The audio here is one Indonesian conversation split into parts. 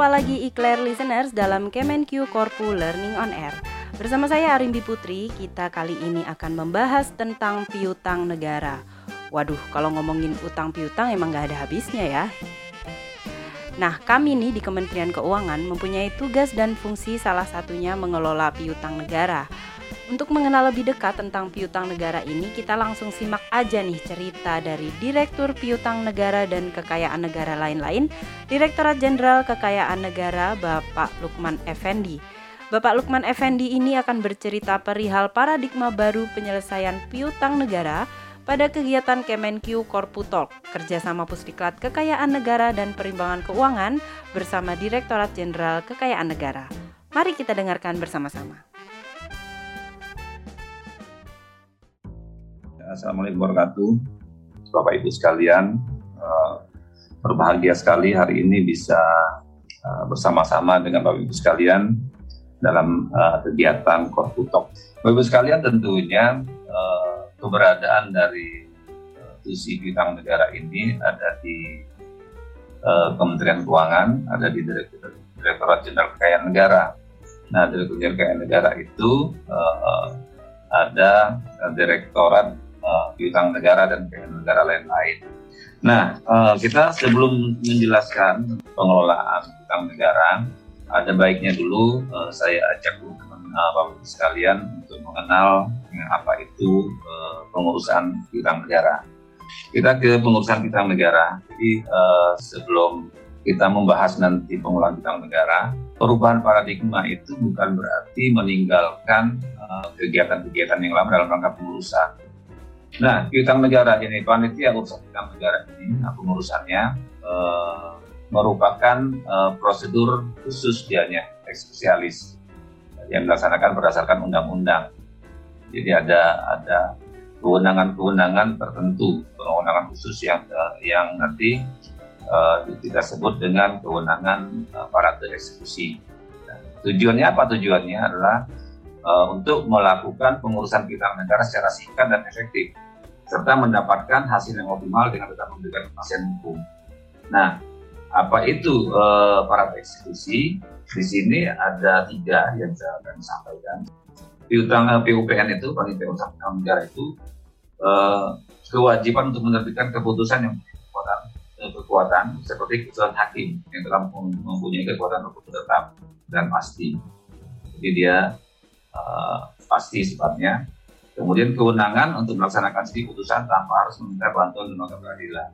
Berjumpa lagi Eclair Listeners dalam Kemenq Korpu Learning on Air. Bersama saya Arimbi Putri, kita kali ini akan membahas tentang piutang negara. Waduh, kalau ngomongin utang piutang emang gak ada habisnya ya. Nah, kami nih di Kementerian Keuangan mempunyai tugas dan fungsi salah satunya mengelola piutang negara. Untuk mengenal lebih dekat tentang piutang negara ini, kita langsung simak aja nih cerita dari Direktur Piutang Negara dan Kekayaan Negara lain-lain, Direktorat Jenderal Kekayaan Negara Bapak Lukman Effendi. Bapak Lukman Effendi ini akan bercerita perihal paradigma baru penyelesaian piutang negara pada kegiatan Kemenq Korputalk, kerjasama Pusdiklat Kekayaan Negara dan Perimbangan Keuangan bersama Direktorat Jenderal Kekayaan Negara. Mari kita dengarkan bersama-sama. Assalamualaikum warahmatullahi wabarakatuh. Bapak Ibu sekalian, uh, berbahagia sekali hari ini bisa uh, bersama-sama dengan Bapak Ibu sekalian dalam uh, kegiatan Korputok. Bapak Ibu sekalian tentunya keberadaan dari visi bintang negara ini ada di Kementerian Keuangan, ada di Direktorat Jenderal Kekayaan Negara. Nah, Direktorat Jenderal Kekayaan Negara itu ada Direktorat uh, negara dan negara lain-lain. Nah, uh, kita sebelum menjelaskan pengelolaan piutang negara, ada baiknya dulu uh, saya ajak teman uh, bapak sekalian untuk mengenal apa itu uh, pengurusan piutang negara. Kita ke pengurusan piutang negara. Jadi uh, sebelum kita membahas nanti pengelolaan piutang negara, perubahan paradigma itu bukan berarti meninggalkan kegiatan-kegiatan uh, yang lama dalam rangka pengurusan Nah, piutang negara ini, panitia urusan piutang negara ini, pengurusannya eh, merupakan eh, prosedur khusus dianya, spesialis yang dilaksanakan berdasarkan undang-undang. Jadi ada ada kewenangan-kewenangan tertentu, kewenangan khusus yang eh, yang nanti uh, kita sebut dengan kewenangan uh, para eksekusi. Nah, tujuannya apa? Tujuannya adalah uh, untuk melakukan pengurusan piutang negara secara singkat dan efektif serta mendapatkan hasil yang optimal dengan tetap memberikan kepastian hukum. Nah, apa itu uh, para eksekusi? Di sini ada tiga yang saya akan sampaikan. Piutang eh, PUPN itu, panitia usaha negara itu uh, kewajiban untuk menerbitkan keputusan yang kekuatan, kekuatan seperti keputusan hakim yang telah mempunyai kekuatan hukum tetap dan pasti. Jadi dia uh, pasti sifatnya. Kemudian kewenangan untuk melaksanakan studi putusan tanpa harus meminta bantuan lembaga peradilan,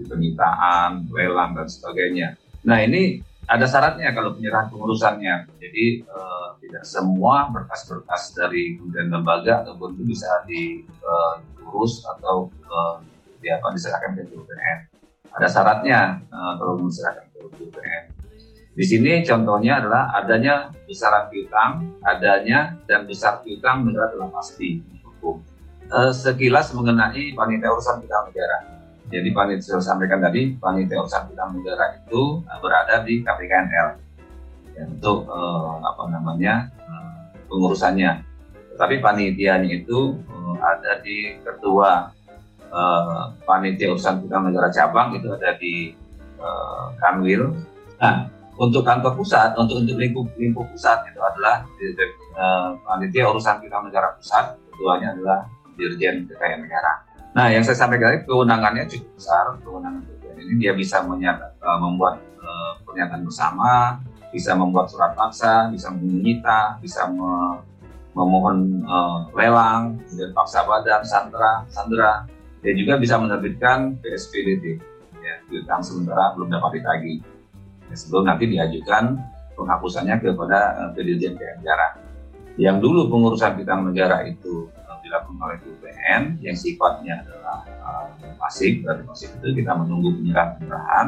di penyitaan, lelang dan sebagainya. Nah ini ada syaratnya kalau penyerahan pengurusannya. Jadi uh, tidak semua berkas-berkas dari kemudian lembaga ataupun itu bisa diurus uh, atau uh, di diserahkan ke BPN. Ada syaratnya uh, kalau diserahkan ke BPN. Di sini contohnya adalah adanya besaran piutang, adanya dan besar piutang negara telah pasti hukum. E, sekilas mengenai panitia urusan piutang negara. Jadi panitia saya sampaikan tadi, panitia urusan piutang negara itu berada di KPKNL ya, untuk e, apa namanya e, pengurusannya. Tetapi panitianya itu e, ada di ketua e, panitia urusan piutang negara cabang itu ada di e, Kanwil. Nah, untuk kantor pusat, untuk untuk lingkup lingkup pusat itu adalah uh, panitia urusan kita negara pusat, ketuanya adalah Dirjen Kekayaan Negara. Nah, yang saya sampaikan tadi kewenangannya cukup besar, kewenangan Dirjen ini dia bisa uh, membuat uh, pernyataan bersama, bisa membuat surat paksa, bisa menyita, bisa me, memohon uh, lelang, kemudian paksa badan, sandera, sandera. Dia juga bisa menerbitkan PSPDT, ya, sementara belum dapat ditagih sebelum nanti diajukan penghapusannya kepada uh, Dirjen Negara. Yang dulu pengurusan piutang negara itu uh, dilakukan oleh BPN yang sifatnya adalah uh, pasif, berarti pasif itu kita menunggu penyerahan penyerahan,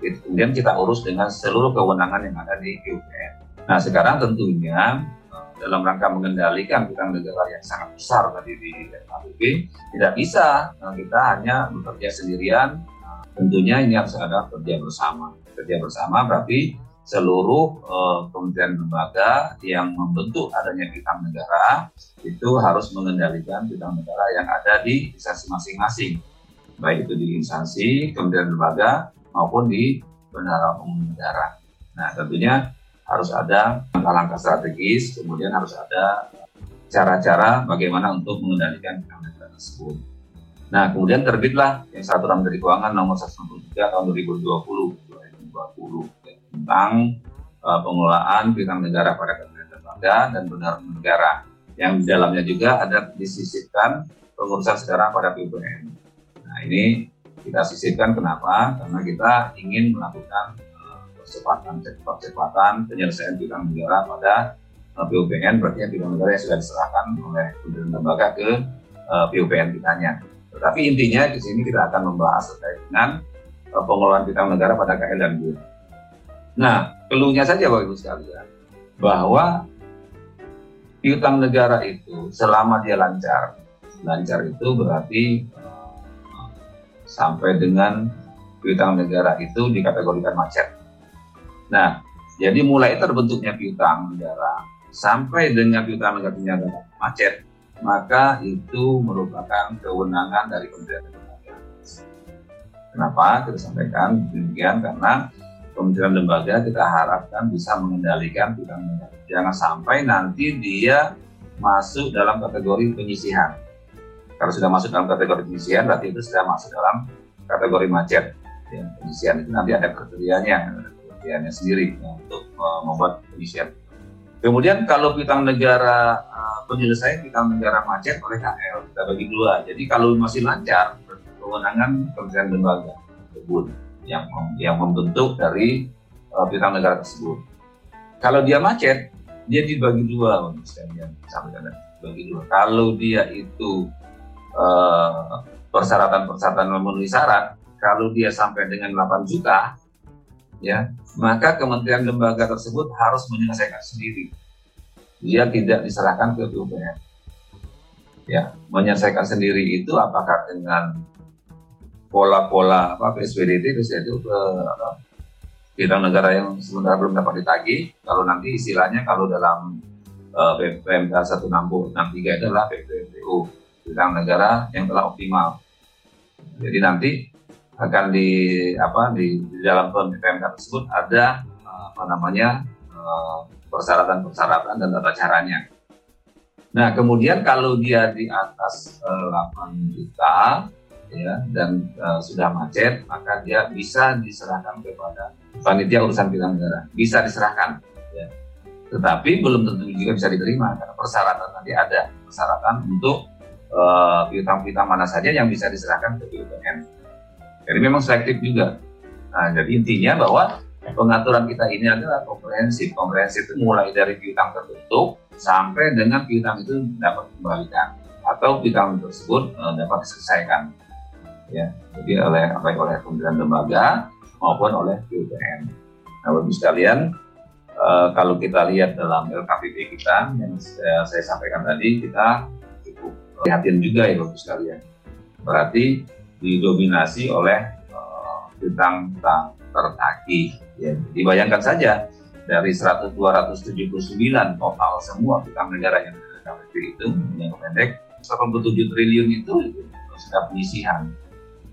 kemudian kita urus dengan seluruh kewenangan yang ada di BPN. Nah sekarang tentunya dalam rangka mengendalikan piutang negara yang sangat besar tadi di KPB tidak bisa kita hanya bekerja sendirian tentunya ini harus ada kerja bersama kerja bersama berarti seluruh uh, kementerian lembaga yang membentuk adanya bintang negara itu harus mengendalikan bintang negara yang ada di instansi masing-masing baik itu di instansi kementerian lembaga maupun di bendahara umum negara. Nah tentunya harus ada langkah-langkah strategis, kemudian harus ada cara-cara bagaimana untuk mengendalikan piutang negara tersebut. Nah, kemudian terbitlah yang satu Menteri Keuangan nomor 163 tahun 2020, 2020 tentang uh, pengelolaan piutang negara pada kementerian lembaga dan benar negara yang di dalamnya juga ada disisipkan pengurusan sekarang pada PUBN. Nah ini kita sisipkan kenapa? Karena kita ingin melakukan uh, percepatan percepatan penyelesaian piutang negara pada uh, PUBN berarti piutang negara yang sudah diserahkan oleh kementerian lembaga ke uh, PUBN kitanya. Tetapi intinya di sini kita akan membahas terkait dengan pengelolaan piutang negara pada KL dan BUN. Nah, keluhnya saja Bapak Ibu sekalian, bahwa piutang negara itu selama dia lancar, lancar itu berarti uh, sampai dengan piutang negara itu dikategorikan macet. Nah, jadi mulai terbentuknya piutang negara sampai dengan piutang negara macet, maka itu merupakan kewenangan dari Kementerian Lembaga. Kenapa kita sampaikan demikian? Karena Kementerian Lembaga kita harapkan bisa mengendalikan negara jangan sampai nanti dia masuk dalam kategori penyisihan. Kalau sudah masuk dalam kategori penyisihan, berarti itu sudah masuk dalam kategori macet. Ya, penyisihan itu nanti ada kriterianya, kriterianya sendiri ya, untuk uh, membuat penyisihan. Kemudian kalau piutang negara uh, penyelesaian piutang negara macet oleh KL kita bagi dua. Jadi kalau masih lancar, kewenangan Kementerian Lembaga tersebut yang yang membentuk dari uh, negara tersebut. Kalau dia macet, dia dibagi dua sekalian sampaikan bagi dua. Kalau dia itu uh, persyaratan-persyaratan memenuhi syarat, kalau dia sampai dengan 8 juta, ya maka kementerian lembaga tersebut harus menyelesaikan sendiri. Dia tidak diserahkan ke PUPR. Ya, menyelesaikan sendiri itu apakah dengan pola-pola apa PSBDT itu itu ke bidang negara yang sementara belum dapat ditagih. Kalau nanti istilahnya kalau dalam uh, PMK 1663 itu adalah PPPU, bidang negara yang telah optimal. Jadi nanti akan di apa di, di dalam PMK tersebut ada uh, apa namanya uh, persyaratan-persyaratan dan tata caranya. Nah, kemudian kalau dia di atas uh, 8 juta ya dan uh, sudah macet, maka dia bisa diserahkan kepada panitia urusan negara. Bisa diserahkan ya. tetapi belum tentu juga bisa diterima karena persyaratan nanti ada. Persyaratan untuk uh, piutang-piutang mana saja yang bisa diserahkan ke BUMN jadi memang selektif juga. Nah jadi intinya bahwa pengaturan kita ini adalah komprehensif. Komprehensif itu mulai dari piutang terbentuk sampai dengan piutang itu dapat dikembalikan atau piutang tersebut uh, dapat diselesaikan ya jadi oleh baik oleh kementerian lembaga maupun oleh BUPN. Nah, Bapak sekalian, uh, kalau kita lihat dalam LKPP kita yang saya, saya sampaikan tadi, kita cukup perhatian juga ya Bapak sekalian. Berarti didominasi oleh bintang uh, tertagih. Ya. Dibayangkan saja dari 100 279 total semua bintang negara yang ada itu yang pendek 87 triliun itu sudah penyisihan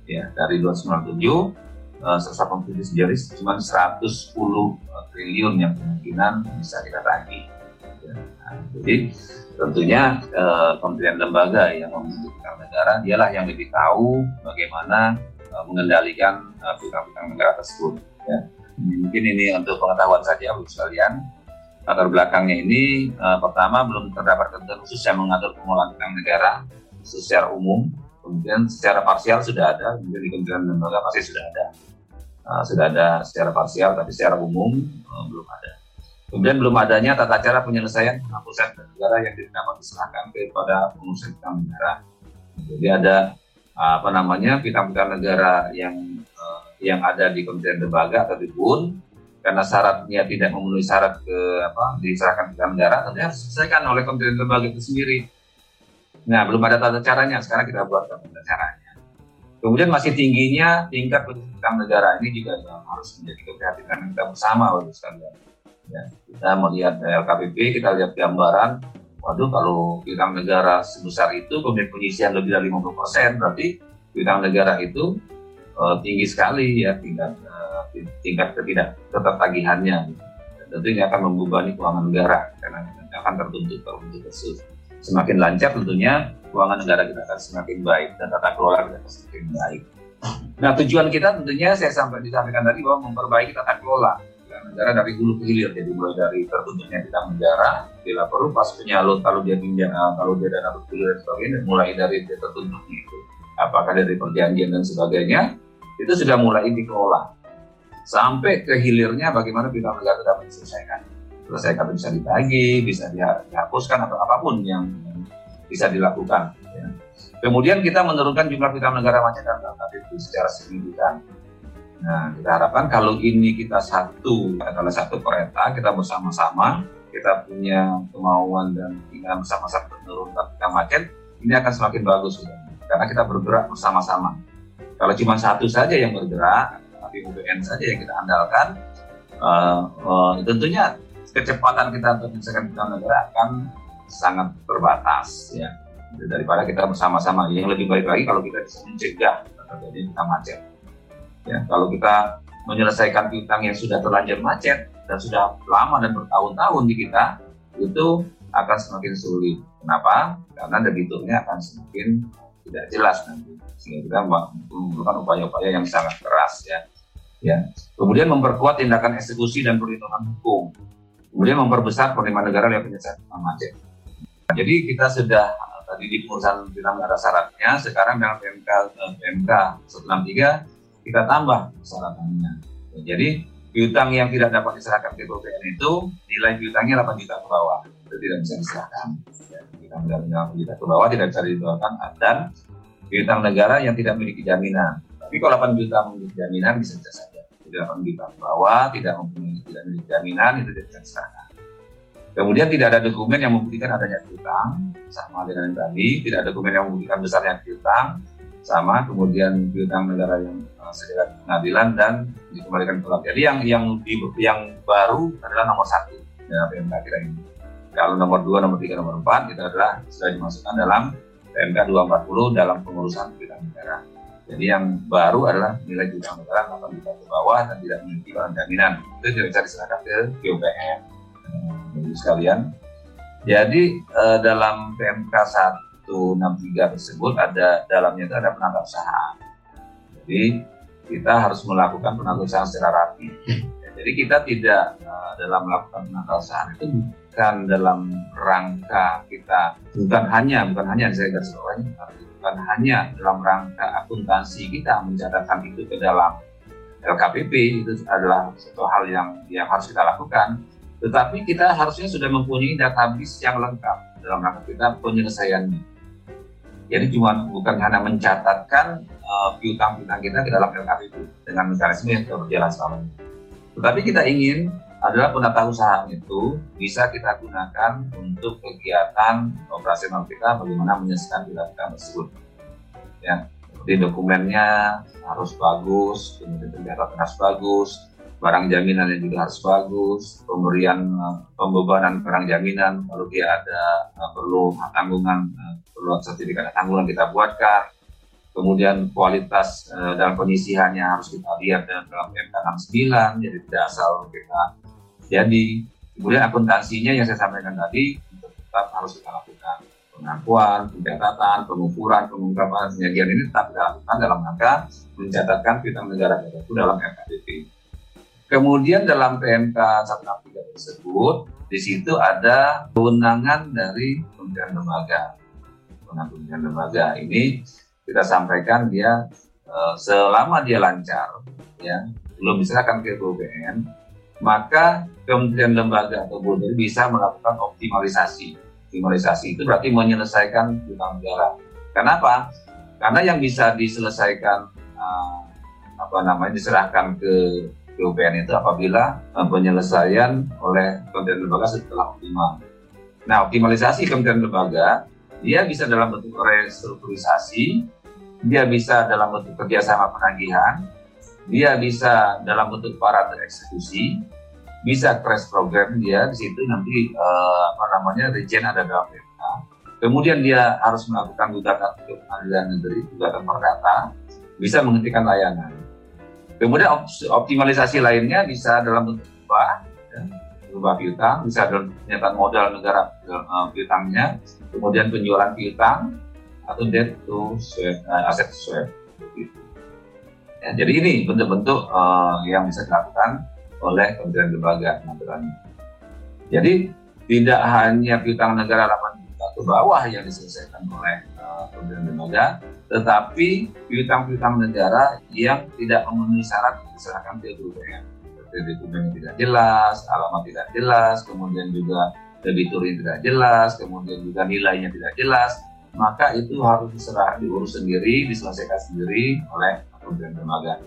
ya dari 297 uh, eh, sendiri cuma 110 triliun yang kemungkinan bisa kita tagih. Ya. Nah, jadi tentunya uh, kementerian lembaga yang membutuhkan negara dialah yang lebih tahu bagaimana uh, mengendalikan piutang-piutang uh, negara tersebut. Ya. Mungkin ini untuk pengetahuan saja, Bu sekalian. Latar belakangnya ini uh, pertama belum terdapat ketentuan khusus yang mengatur pengelolaan piutang negara secara umum kemudian secara parsial sudah ada, di kementerian lembaga pasti sudah ada. Uh, sudah ada secara parsial, tapi secara umum uh, belum ada. Kemudian belum adanya tata cara penyelesaian penghapusan negara yang dapat diserahkan kepada pengurusan piutang negara. Jadi ada uh, apa namanya piutang-piutang negara yang uh, yang ada di kementerian lembaga atau di BUN karena syaratnya tidak memenuhi syarat ke apa diserahkan piutang negara tentunya harus diselesaikan oleh kementerian lembaga itu sendiri Nah, belum ada tata caranya, sekarang kita buat tata caranya. Kemudian masih tingginya tingkat pendidikan negara ini juga harus menjadi keprihatinan kita bersama, Bapak sekalian. Ya, kita melihat LKPP, kita lihat gambaran, waduh kalau piutang negara sebesar itu, kemudian penyisian lebih dari 50 persen, berarti piutang negara itu uh, tinggi sekali ya tingkat uh, tingkat ketidak ketertagihannya. Tentu ini akan membebani keuangan negara karena akan tertuntut tertuntut tersebut. Semakin lancar tentunya keuangan negara kita akan semakin baik dan tata kelola kita akan semakin baik. Nah tujuan kita tentunya saya sampai disampaikan tadi bahwa memperbaiki tata kelola. Negara dari hulu ke hilir jadi mulai dari terbentuknya kita negara bila perlu pas penyalur kalau dia pinjam kalau dia dana bergulir dan sebagainya mulai dari dia itu. Apakah dari perjanjian dan sebagainya itu sudah mulai dikelola. Sampai ke hilirnya bagaimana bila negara dapat diselesaikan selesaikan bisa dibagi bisa dihapuskan atau apa pun yang bisa dilakukan ya. kemudian kita menurunkan jumlah piutang negara macet dan itu secara signifikan Nah, kita harapkan kalau ini kita satu, adalah satu kereta, kita bersama-sama, kita punya kemauan dan keinginan bersama-sama menurunkan kita macet, ini akan semakin bagus. Karena kita bergerak bersama-sama. Kalau cuma satu saja yang bergerak, tapi UBN saja yang kita andalkan, uh, uh, tentunya kecepatan kita untuk menyelesaikan kita negara akan sangat terbatas ya daripada kita bersama-sama yang lebih baik lagi kalau kita bisa mencegah terjadi kita macet Ya, kalau kita menyelesaikan piutang yang sudah terlanjur macet dan sudah lama dan bertahun-tahun di kita, itu akan semakin sulit. Kenapa? Karena debiturnya akan semakin tidak jelas nanti. Sehingga kita memerlukan upaya-upaya yang sangat keras ya. Ya. Kemudian memperkuat tindakan eksekusi dan perlindungan hukum. Kemudian memperbesar penerimaan negara lewat penyelesaian macet. Jadi kita sudah tadi di pengurusan bilang ada syaratnya, sekarang dalam PMK PMK 163 kita tambah persyaratannya. Jadi piutang yang tidak dapat diserahkan ke BPN itu nilai piutangnya 8 juta ke bawah itu tidak bisa diserahkan. Ya, piutang negara 8 juta ke bawah tidak bisa diserahkan dan piutang negara yang tidak memiliki jaminan. Tapi kalau 8 juta memiliki jaminan bisa saja. Tidak 8 juta ke bawah tidak memiliki tidak jaminan itu tidak diserahkan. Kemudian tidak ada dokumen yang membuktikan adanya piutang sama dengan yang tadi, tidak ada dokumen yang membuktikan besarnya piutang, sama kemudian piutang negara yang uh, segera pengadilan dan dikembalikan ke Jadi yang yang yang baru adalah nomor satu dalam PMK kita ini. Kalau nomor dua, nomor tiga, nomor empat itu adalah sudah dimasukkan dalam PMK 240 dalam pengurusan piutang negara. Jadi yang baru adalah nilai piutang negara 8 juta ke bawah dan tidak memiliki barang jaminan. Itu tidak bisa diserahkan ke GOPM. Jadi sekalian. Jadi eh, dalam PMK 1 163 tersebut ada dalamnya itu ada penata usaha. Jadi kita harus melakukan penata usaha secara rapi. Jadi kita tidak uh, dalam melakukan penata usaha itu bukan dalam rangka kita bukan hanya bukan hanya saya garis bawahi bukan hanya dalam rangka akuntansi kita mencatatkan itu ke dalam LKPP itu adalah satu hal yang yang harus kita lakukan tetapi kita harusnya sudah mempunyai database yang lengkap dalam rangka kita penyelesaiannya jadi cuma bukan hanya mencatatkan uh, piutang-piutang kita ke dalam LKPP dengan mekanisme yang sudah berjalan selama ini. Tetapi kita ingin adalah penata usaha itu bisa kita gunakan untuk kegiatan operasional kita bagaimana menyelesaikan piutang tersebut. Ya, seperti dokumennya harus bagus, kemudian pencatat harus bagus, barang jaminannya juga harus bagus, pemberian eh, pembebanan barang jaminan kalau dia ada uh, perlu tanggungan uh, perlu sertifikat tanggungan kita buatkan. Kemudian kualitas uh, dalam penyisihannya harus kita lihat dalam PMK 69, jadi tidak asal kita jadi. Kemudian akuntansinya yang saya sampaikan tadi tetap harus kita lakukan. Pengakuan, pencatatan, pengukuran, pengungkapan, penyajian ini tetap kita lakukan dalam rangka mencatatkan piutang negara itu dalam RKDP. Kemudian dalam PMK 163 tersebut, di situ ada kewenangan dari Kementerian Lembaga kementerian lembaga ini kita sampaikan dia uh, selama dia lancar ya belum diserahkan ke BPN maka kementerian lembaga atau BUMN bisa melakukan optimalisasi. Optimalisasi itu berarti menyelesaikan utang negara. Kenapa? Karena yang bisa diselesaikan uh, apa namanya diserahkan ke BPN itu apabila uh, penyelesaian oleh kementerian lembaga setelah optimal. Nah optimalisasi kementerian lembaga dia bisa dalam bentuk restrukturisasi, dia bisa dalam bentuk kerjasama penagihan, dia bisa dalam bentuk para eksekusi, bisa crash program dia di situ nanti uh, apa namanya regen ada dalam PMK. Kemudian dia harus melakukan gugatan ke pengadilan negeri, gugatan perdata, bisa menghentikan layanan. Kemudian optimalisasi lainnya bisa dalam bentuk upah, ya, berupa piutang, bisa dalam pernyataan modal negara uh, piutangnya, kemudian penjualan piutang atau debt to swap, uh, aset swap. Ya, jadi ini bentuk-bentuk uh, yang bisa dilakukan oleh kementerian lembaga pengaturannya. Jadi tidak hanya piutang negara 8 juta ke bawah yang diselesaikan oleh uh, kementerian lembaga, tetapi piutang-piutang negara yang tidak memenuhi syarat diserahkan ke BUMN. Seperti BUMN tidak jelas, alamat tidak jelas, kemudian juga debitur tidak jelas, kemudian juga nilainya tidak jelas, maka itu harus diserah diurus sendiri, diselesaikan sendiri oleh kementerian lembaga.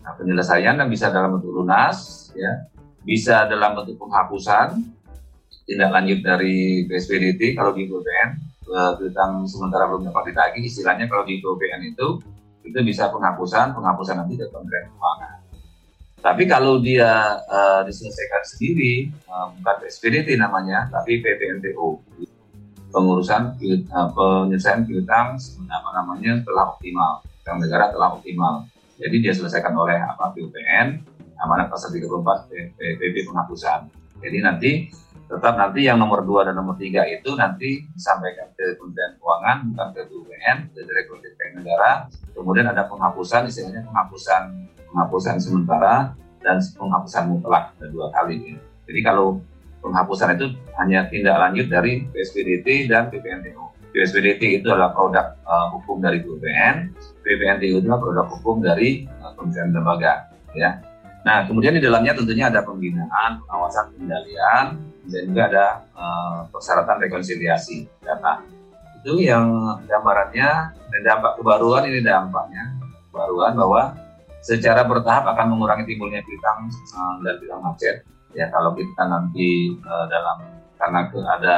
Nah, penyelesaian bisa dalam bentuk lunas, ya, bisa dalam bentuk penghapusan tindak lanjut dari PSBDT kalau di BUMN piutang sementara belum dapat ditagih istilahnya kalau di BUMN itu itu bisa penghapusan penghapusan nanti dari Kementerian Keuangan. Tapi kalau dia uh, diselesaikan sendiri uh, bukan PSBDT namanya tapi PPNTO pengurusan uh, penyelesaian piutang apa namanya telah optimal yang negara telah optimal. Jadi dia selesaikan oleh apa BUPN amanat pasal 34 PP penghapusan. Jadi nanti tetap nanti yang nomor 2 dan nomor 3 itu nanti disampaikan ke Kementerian Keuangan bukan ke BUPN, ke Direktur Keuangan Negara. Kemudian ada penghapusan istilahnya penghapusan penghapusan sementara dan penghapusan mutlak ada dua kali. Ya. Jadi kalau penghapusan itu hanya tindak lanjut dari PSBDT dan PPNTU. PSBDT itu adalah produk uh, hukum dari BUPN, PPNTU adalah produk hukum dari uh, Kementerian Lembaga. Ya. Nah, kemudian di dalamnya tentunya ada pembinaan, pengawasan pengendalian, dan juga ada uh, persyaratan rekonsiliasi data. Itu yang gambarannya dan dampak kebaruan ini dampaknya kebaruan bahwa secara bertahap akan mengurangi timbulnya piutang uh, dan piutang macet. Ya kalau kita nanti uh, dalam karena ada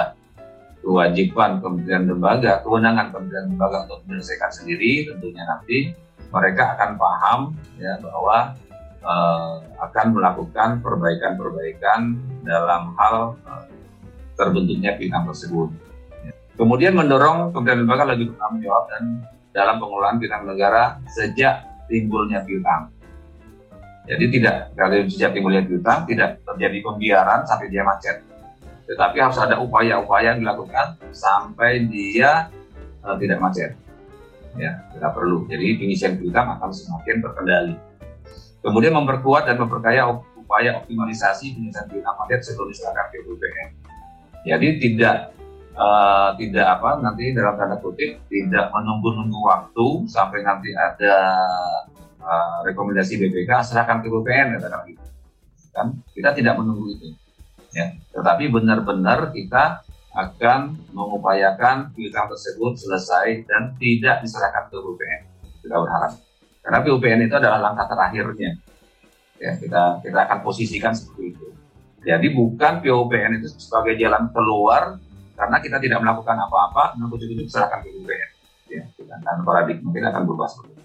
kewajiban kementerian lembaga, kewenangan kementerian lembaga untuk menyelesaikan sendiri, tentunya nanti mereka akan paham ya bahwa uh, akan melakukan perbaikan-perbaikan dalam hal uh, terbentuknya piutang tersebut. Kemudian mendorong kementerian lembaga lebih bertanggung jawab dan dalam pengelolaan piutang negara sejak timbulnya piutang. Jadi tidak kalau sejak timbulnya piutang tidak terjadi pembiaran sampai dia macet. Tetapi harus ada upaya-upaya yang dilakukan sampai dia uh, tidak macet. Ya, tidak perlu. Jadi pengisian piutang akan semakin terkendali. Kemudian memperkuat dan memperkaya upaya optimalisasi penyelesaian piutang paket sebelum diserahkan ke. Jadi tidak uh, tidak apa nanti dalam tanda kutip tidak menunggu-nunggu waktu sampai nanti ada uh, rekomendasi BPK serahkan ke BPN katakan. Kan kita tidak menunggu itu. Ya, tetapi benar-benar kita akan mengupayakan piutang tersebut selesai dan tidak diserahkan ke BPN. Kita berharap. Karena PUPN itu adalah langkah terakhirnya. Ya, kita kita akan posisikan seperti itu. Jadi bukan PUPN itu sebagai jalan keluar karena kita tidak melakukan apa-apa, namun itu diserahkan ke PUPN. Ya, kita paradigma kita akan berubah seperti itu.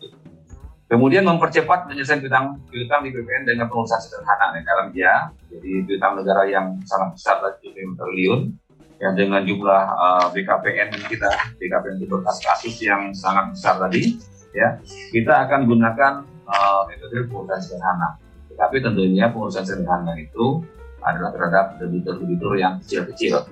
Kemudian mempercepat penyelesaian piutang piutang di PPN dengan pengurusan sederhana ya dalam dia. Jadi piutang negara yang sangat besar tadi triliun ya dengan jumlah uh, BKPN kita BKPN itu kasus yang sangat besar tadi ya kita akan gunakan uh, metode pengurusan sederhana. Tetapi tentunya pengurusan sederhana itu adalah terhadap debitur-debitur yang kecil-kecil.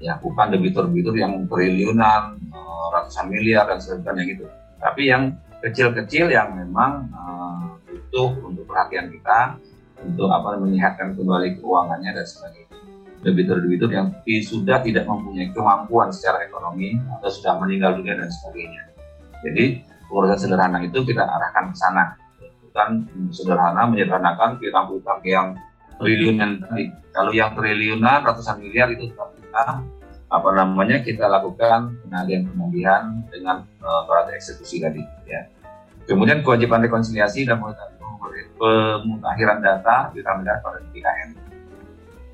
Ya, bukan debitur-debitur yang triliunan, uh, ratusan miliar dan sebagainya gitu. Tapi yang kecil-kecil yang memang uh, butuh untuk perhatian kita untuk apa menyehatkan kembali keuangannya dan sebagainya. Debitur-debitur yang sudah tidak mempunyai kemampuan secara ekonomi atau sudah meninggal dunia dan sebagainya. Jadi pengurusan sederhana itu kita arahkan ke sana bukan sederhana menyederhanakan piutang-piutang yang triliunan kalau yang triliunan ratusan miliar itu tetap kita apa namanya kita lakukan penagihan penagihan dengan uh, eksekusi tadi ya kemudian kewajiban rekonsiliasi dan pemutahiran data negara pada DKN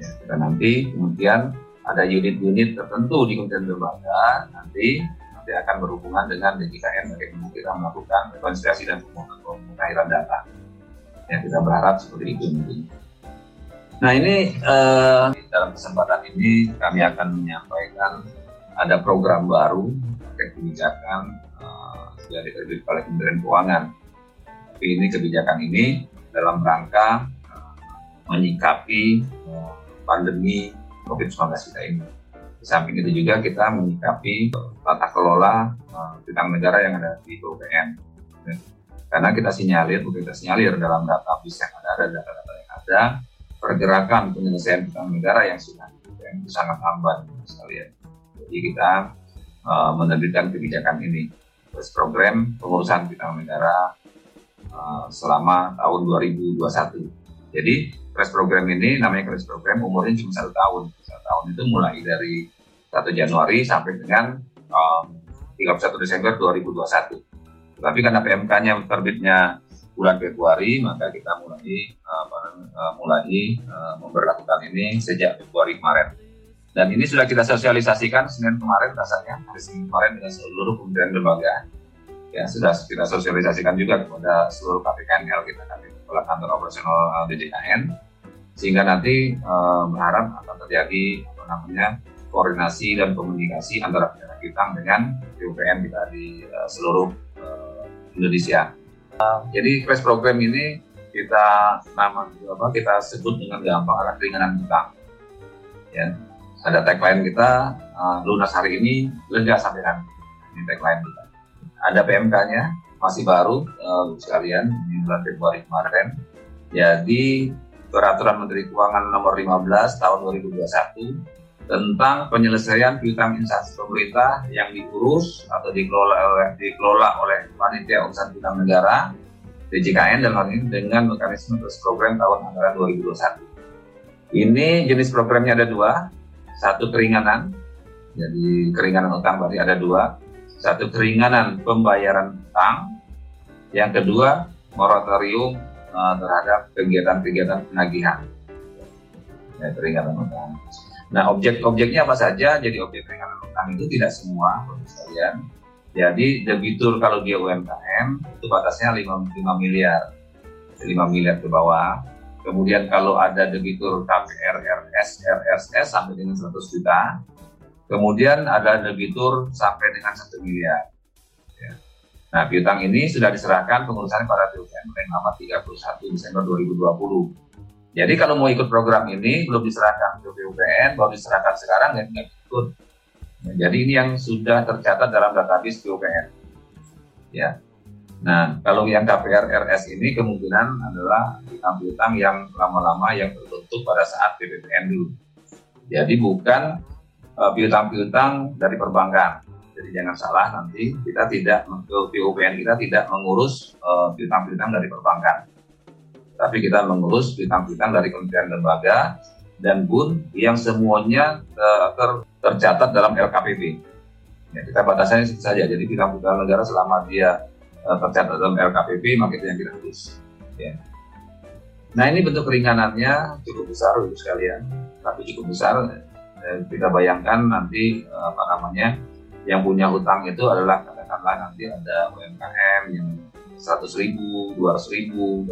ya, kita nanti kemudian ada unit-unit tertentu di Kementerian Lembaga nanti nanti akan berhubungan dengan DJKN bagaimana kita melakukan rekonsiliasi dan pemutahiran data. Ya, kita berharap seperti itu nanti. Nah ini eh, dalam kesempatan ini kami akan menyampaikan ada program baru terkait kebijakan eh, dari terbit oleh Kementerian Keuangan Tapi ini kebijakan ini dalam rangka uh, menyikapi uh, pandemi COVID-19 kita ini. Di samping itu juga kita menyikapi tata kelola uh, negara yang ada di BUPN. Karena kita sinyalir, kita sinyalir dalam data yang ada, ada data-data yang ada, pergerakan penyelesaian utang negara yang sudah yang sangat lambat sekalian. Jadi kita uh, menerbitkan kebijakan ini, terus program pengurusan utang negara uh, selama tahun 2021. Jadi crash program ini namanya crash program umurnya cuma satu tahun. Satu tahun itu mulai dari 1 Januari sampai dengan um, 31 Desember 2021. Tapi karena PMK-nya terbitnya bulan Februari maka kita mulai uh, mulai uh, memperlakukan ini sejak Februari kemarin. Dan ini sudah kita sosialisasikan Senin kemarin rasanya hari Senin kemarin dengan seluruh kementerian lembaga. Ya sudah kita sosialisasikan juga kepada seluruh KPKNL kita kepala kantor operasional DJKN sehingga nanti uh, berharap akan terjadi apa namanya koordinasi dan komunikasi antara pihak kita dengan PUPN kita di uh, seluruh uh, Indonesia. Jadi crash program ini kita nama apa kita sebut dengan gampang adalah keringanan utang. Ya, ada tagline kita uh, lunas hari ini lega sampai nanti. Ini tagline kita. Ada PMK-nya masih baru uh, sekalian di bulan Februari kemarin. Jadi peraturan Menteri Keuangan nomor 15 tahun 2021 tentang penyelesaian piutang instansi pemerintah yang diurus atau dikelola oleh dikelola oleh panitia urusan piutang negara DJKN dan hal ini dengan mekanisme terus program tahun anggaran 2021. Ini jenis programnya ada dua, satu keringanan, jadi keringanan utang berarti ada dua, satu keringanan pembayaran utang, yang kedua moratorium uh, terhadap kegiatan-kegiatan penagihan, ya, keringanan utang. Nah objek-objeknya apa saja? Jadi objek keringanan utang itu tidak semua, sekalian jadi debitur kalau dia UMKM itu batasnya 5, 5 miliar. 5 miliar ke bawah. Kemudian kalau ada debitur KPR, RS, RSS sampai dengan 100 juta. Kemudian ada debitur sampai dengan 1 miliar. Ya. Nah, piutang ini sudah diserahkan pengurusan pada nama 31 Desember 2020. Jadi kalau mau ikut program ini belum diserahkan ke PUPN, baru diserahkan sekarang ya nggak ikut Ya, jadi ini yang sudah tercatat dalam database PUPN. Ya. Nah, kalau yang KPR RS ini kemungkinan adalah piutang-piutang yang lama-lama yang terbentuk pada saat PPPN dulu. Jadi bukan uh, piutang-piutang dari perbankan. Jadi jangan salah nanti kita tidak ke PUPN kita tidak mengurus uh, piutang-piutang dari perbankan. Tapi kita mengurus piutang-piutang dari kementerian lembaga dan BUN yang semuanya uh, ter tercatat dalam LKPB. Ya, kita batasannya saja. Jadi piutang negara selama dia uh, tercatat dalam LKPB maka itu yang kita tulis. Ya. Nah ini bentuk keringanannya cukup besar ibu sekalian, tapi cukup besar. Eh, kita bayangkan nanti eh, apa namanya yang punya hutang itu adalah katakanlah nanti ada UMKM yang 100 ribu, 200 ribu,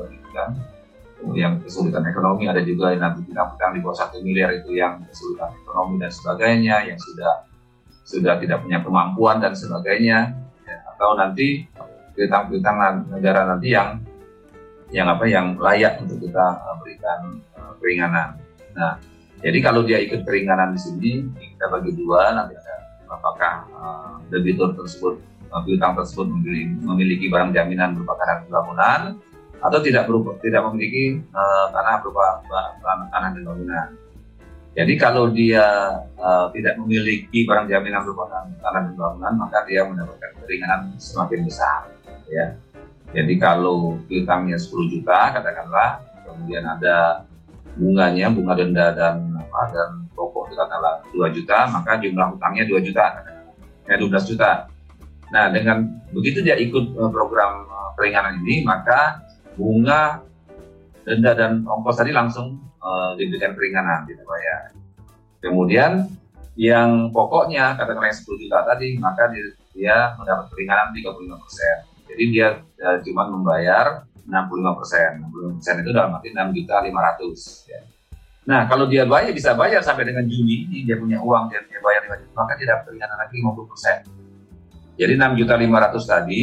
yang kesulitan ekonomi ada juga yang nanti bidang-bidang di bawah satu miliar itu yang kesulitan ekonomi dan sebagainya yang sudah sudah tidak punya kemampuan dan sebagainya ya, atau nanti bidang-bidang negara nanti yang yang apa yang layak untuk kita uh, berikan uh, keringanan. Nah, jadi kalau dia ikut keringanan di sini kita bagi dua nanti ada apakah uh, debitur tersebut piutang tersebut memiliki, barang jaminan berupa karang bangunan atau tidak berupa, tidak memiliki uh, tanah berupa tanah dan bangunan. Jadi kalau dia uh, tidak memiliki barang jaminan berupa tanah dan bangunan, maka dia mendapatkan keringanan semakin besar. Ya. Jadi kalau piutangnya 10 juta, katakanlah, kemudian ada bunganya, bunga denda dan apa dan pokok katakanlah 2 juta, maka jumlah hutangnya 2 juta, ya 12 juta. Nah, dengan begitu dia ikut program keringanan ini, maka bunga, denda dan ongkos tadi langsung uh, diberikan keringanan tidak bayar. Kemudian yang pokoknya katakanlah yang 10 juta tadi maka dia, dia mendapat keringanan 35 persen. Jadi dia uh, cuma membayar 65 persen. 65 persen itu dalam arti 6 juta 500. Ya. Nah kalau dia bayar bisa bayar sampai dengan Juni ini dia punya uang dia, dia bayar 5 juta maka dia dapat keringanan lagi 50 persen. Jadi 6 juta 500 tadi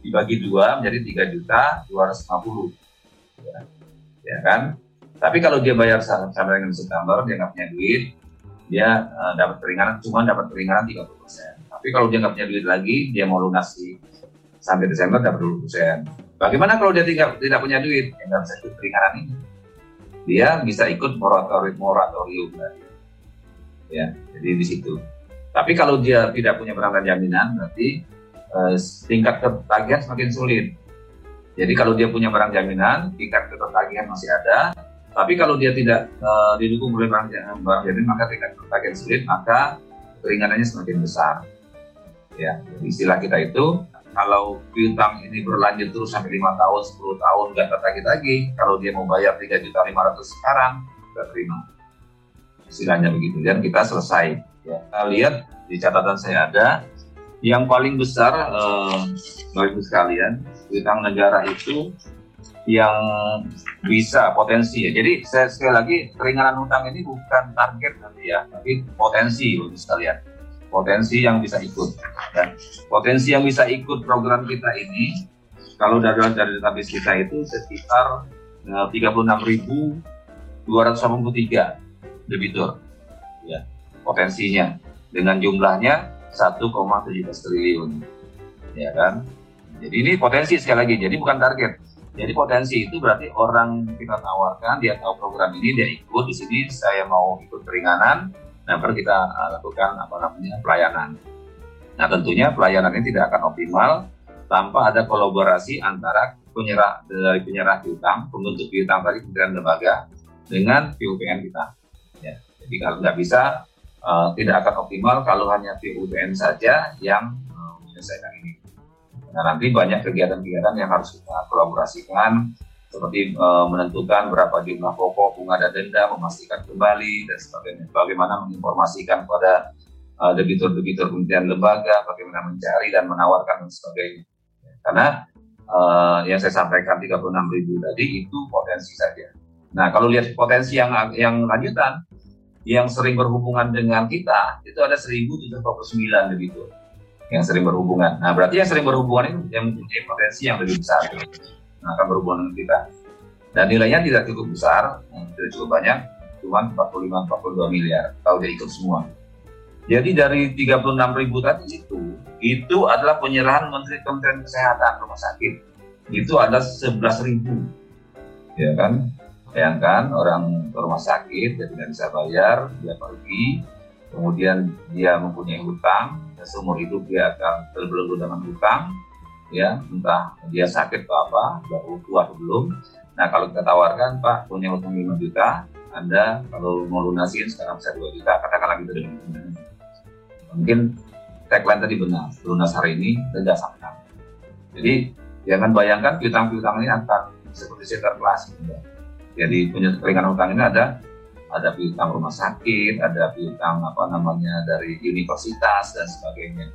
dibagi dua menjadi tiga juta dua ratus lima puluh, ya, ya kan? Tapi kalau dia bayar sampai dengan September dia nggak punya duit, dia uh, dapat keringanan cuma dapat keringanan 30 persen. Tapi kalau dia nggak punya duit lagi, dia mau lunasi sampai Desember dapat 20 persen. Bagaimana kalau dia tidak tidak punya duit? Ya nggak bisa ikut keringanan ini. Dia bisa ikut moratorium moratorium Ya, jadi di situ. Tapi kalau dia tidak punya barang jaminan, berarti uh, tingkat ketagihan semakin sulit. Jadi kalau dia punya barang jaminan, tingkat ketagihan masih ada, tapi kalau dia tidak uh, didukung oleh barang, barang jaminan, maka tingkat ketagihan sulit, maka keringanannya semakin besar. Ya, jadi istilah kita itu kalau piutang ini berlanjut terus sampai lima tahun, 10 tahun nggak tertagih lagi, kalau dia mau bayar tiga juta lima ratus sekarang, kita terima. Istilahnya begitu, dan kita selesai. Ya. Kita lihat di catatan saya ada, yang paling besar, eh, Ibu sekalian, piutang negara itu yang bisa potensi ya. Jadi saya sekali lagi keringanan hutang ini bukan target nanti ya, tapi potensi untuk sekalian. Potensi yang bisa ikut. Dan potensi yang bisa ikut program kita ini kalau dari dari database kita itu sekitar uh, 36.283 debitur ya potensinya dengan jumlahnya 1,17 triliun ya kan jadi ini potensi sekali lagi jadi bukan target jadi potensi itu berarti orang kita tawarkan, dia tahu program ini, dia ikut di sini, saya mau ikut keringanan, nah baru kita uh, lakukan apa namanya pelayanan. Nah tentunya pelayanan ini tidak akan optimal tanpa ada kolaborasi antara penyerah dari penyerah piutang, pembentuk piutang tadi kementerian lembaga dengan PUPN kita. Ya, jadi kalau nggak bisa, uh, tidak akan optimal kalau hanya PUPN saja yang uh, menyelesaikan ini. Nah nanti banyak kegiatan-kegiatan yang harus kita kolaborasikan seperti e, menentukan berapa jumlah pokok, bunga dan denda, memastikan kembali dan sebagainya. Bagaimana menginformasikan pada e, debitur-debitur kementerian lembaga, bagaimana mencari dan menawarkan dan sebagainya. Karena e, yang saya sampaikan 36 ribu tadi itu potensi saja. Nah kalau lihat potensi yang yang lanjutan, yang sering berhubungan dengan kita itu ada 1049 debitur yang sering berhubungan. Nah, berarti yang sering berhubungan itu yang mempunyai potensi yang lebih besar nah, akan berhubungan dengan kita. Dan nilainya tidak cukup besar, tidak cukup banyak, cuma 45-42 miliar kalau dia ikut semua. Jadi dari 36 ribu tadi itu, itu adalah penyerahan Menteri Kementerian Kesehatan Rumah Sakit. Itu ada 11 ribu. Ya kan? Bayangkan orang ke rumah sakit, dia tidak bisa bayar, dia pergi, kemudian dia mempunyai hutang, seumur hidup dia akan terbelenggu dengan hutang, ya entah dia sakit atau apa, baru tua atau belum. Nah kalau kita tawarkan Pak punya hutang 5 juta, Anda kalau mau lunasin sekarang bisa 2 juta, katakanlah gitu dengan Mungkin tagline tadi benar, lunas hari ini, denda sampai Jadi jangan bayangkan piutang-piutang ini akan seperti setter kelas. Gitu. Jadi punya keringan hutang ini ada ada piutang rumah sakit, ada piutang apa namanya dari universitas dan sebagainya.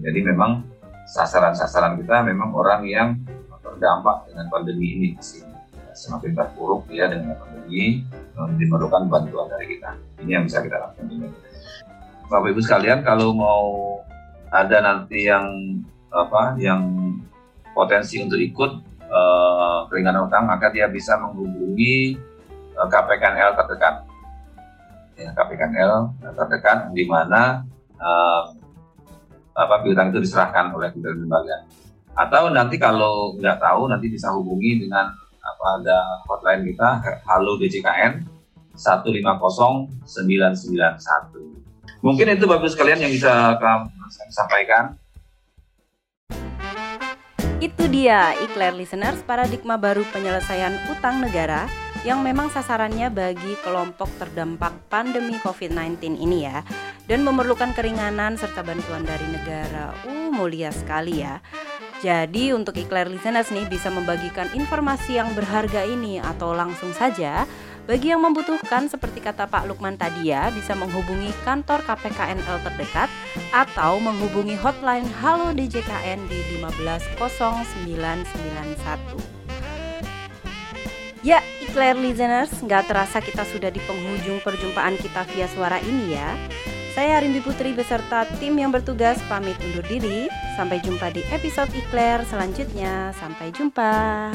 Jadi memang sasaran-sasaran kita memang orang yang terdampak dengan pandemi ini sih semakin terpuruk ya dengan pandemi dimerlukan bantuan dari kita. Ini yang bisa kita lakukan juga. Bapak Ibu sekalian, kalau mau ada nanti yang apa yang potensi untuk ikut uh, keringanan utang, maka dia bisa menghubungi uh, KPKNL terdekat ya, KPKNL terdekat di mana uh, apa piutang itu diserahkan oleh Kementerian Lembaga. Atau nanti kalau nggak tahu nanti bisa hubungi dengan apa ada hotline kita Halo DJKN 150991. Mungkin itu bagus sekalian yang bisa kami sampaikan. Itu dia iklan listeners paradigma baru penyelesaian utang negara yang memang sasarannya bagi kelompok terdampak pandemi COVID-19 ini ya dan memerlukan keringanan serta bantuan dari negara. Uh, mulia sekali ya. Jadi untuk iklan listeners nih bisa membagikan informasi yang berharga ini atau langsung saja bagi yang membutuhkan seperti kata Pak Lukman tadi ya bisa menghubungi kantor KPKNL terdekat atau menghubungi hotline Halo DJKN di 150991. Ya, Eclair listeners, nggak terasa kita sudah di penghujung perjumpaan kita via suara ini ya. Saya Arimbi Putri beserta tim yang bertugas pamit undur diri. Sampai jumpa di episode Ikler selanjutnya. Sampai jumpa.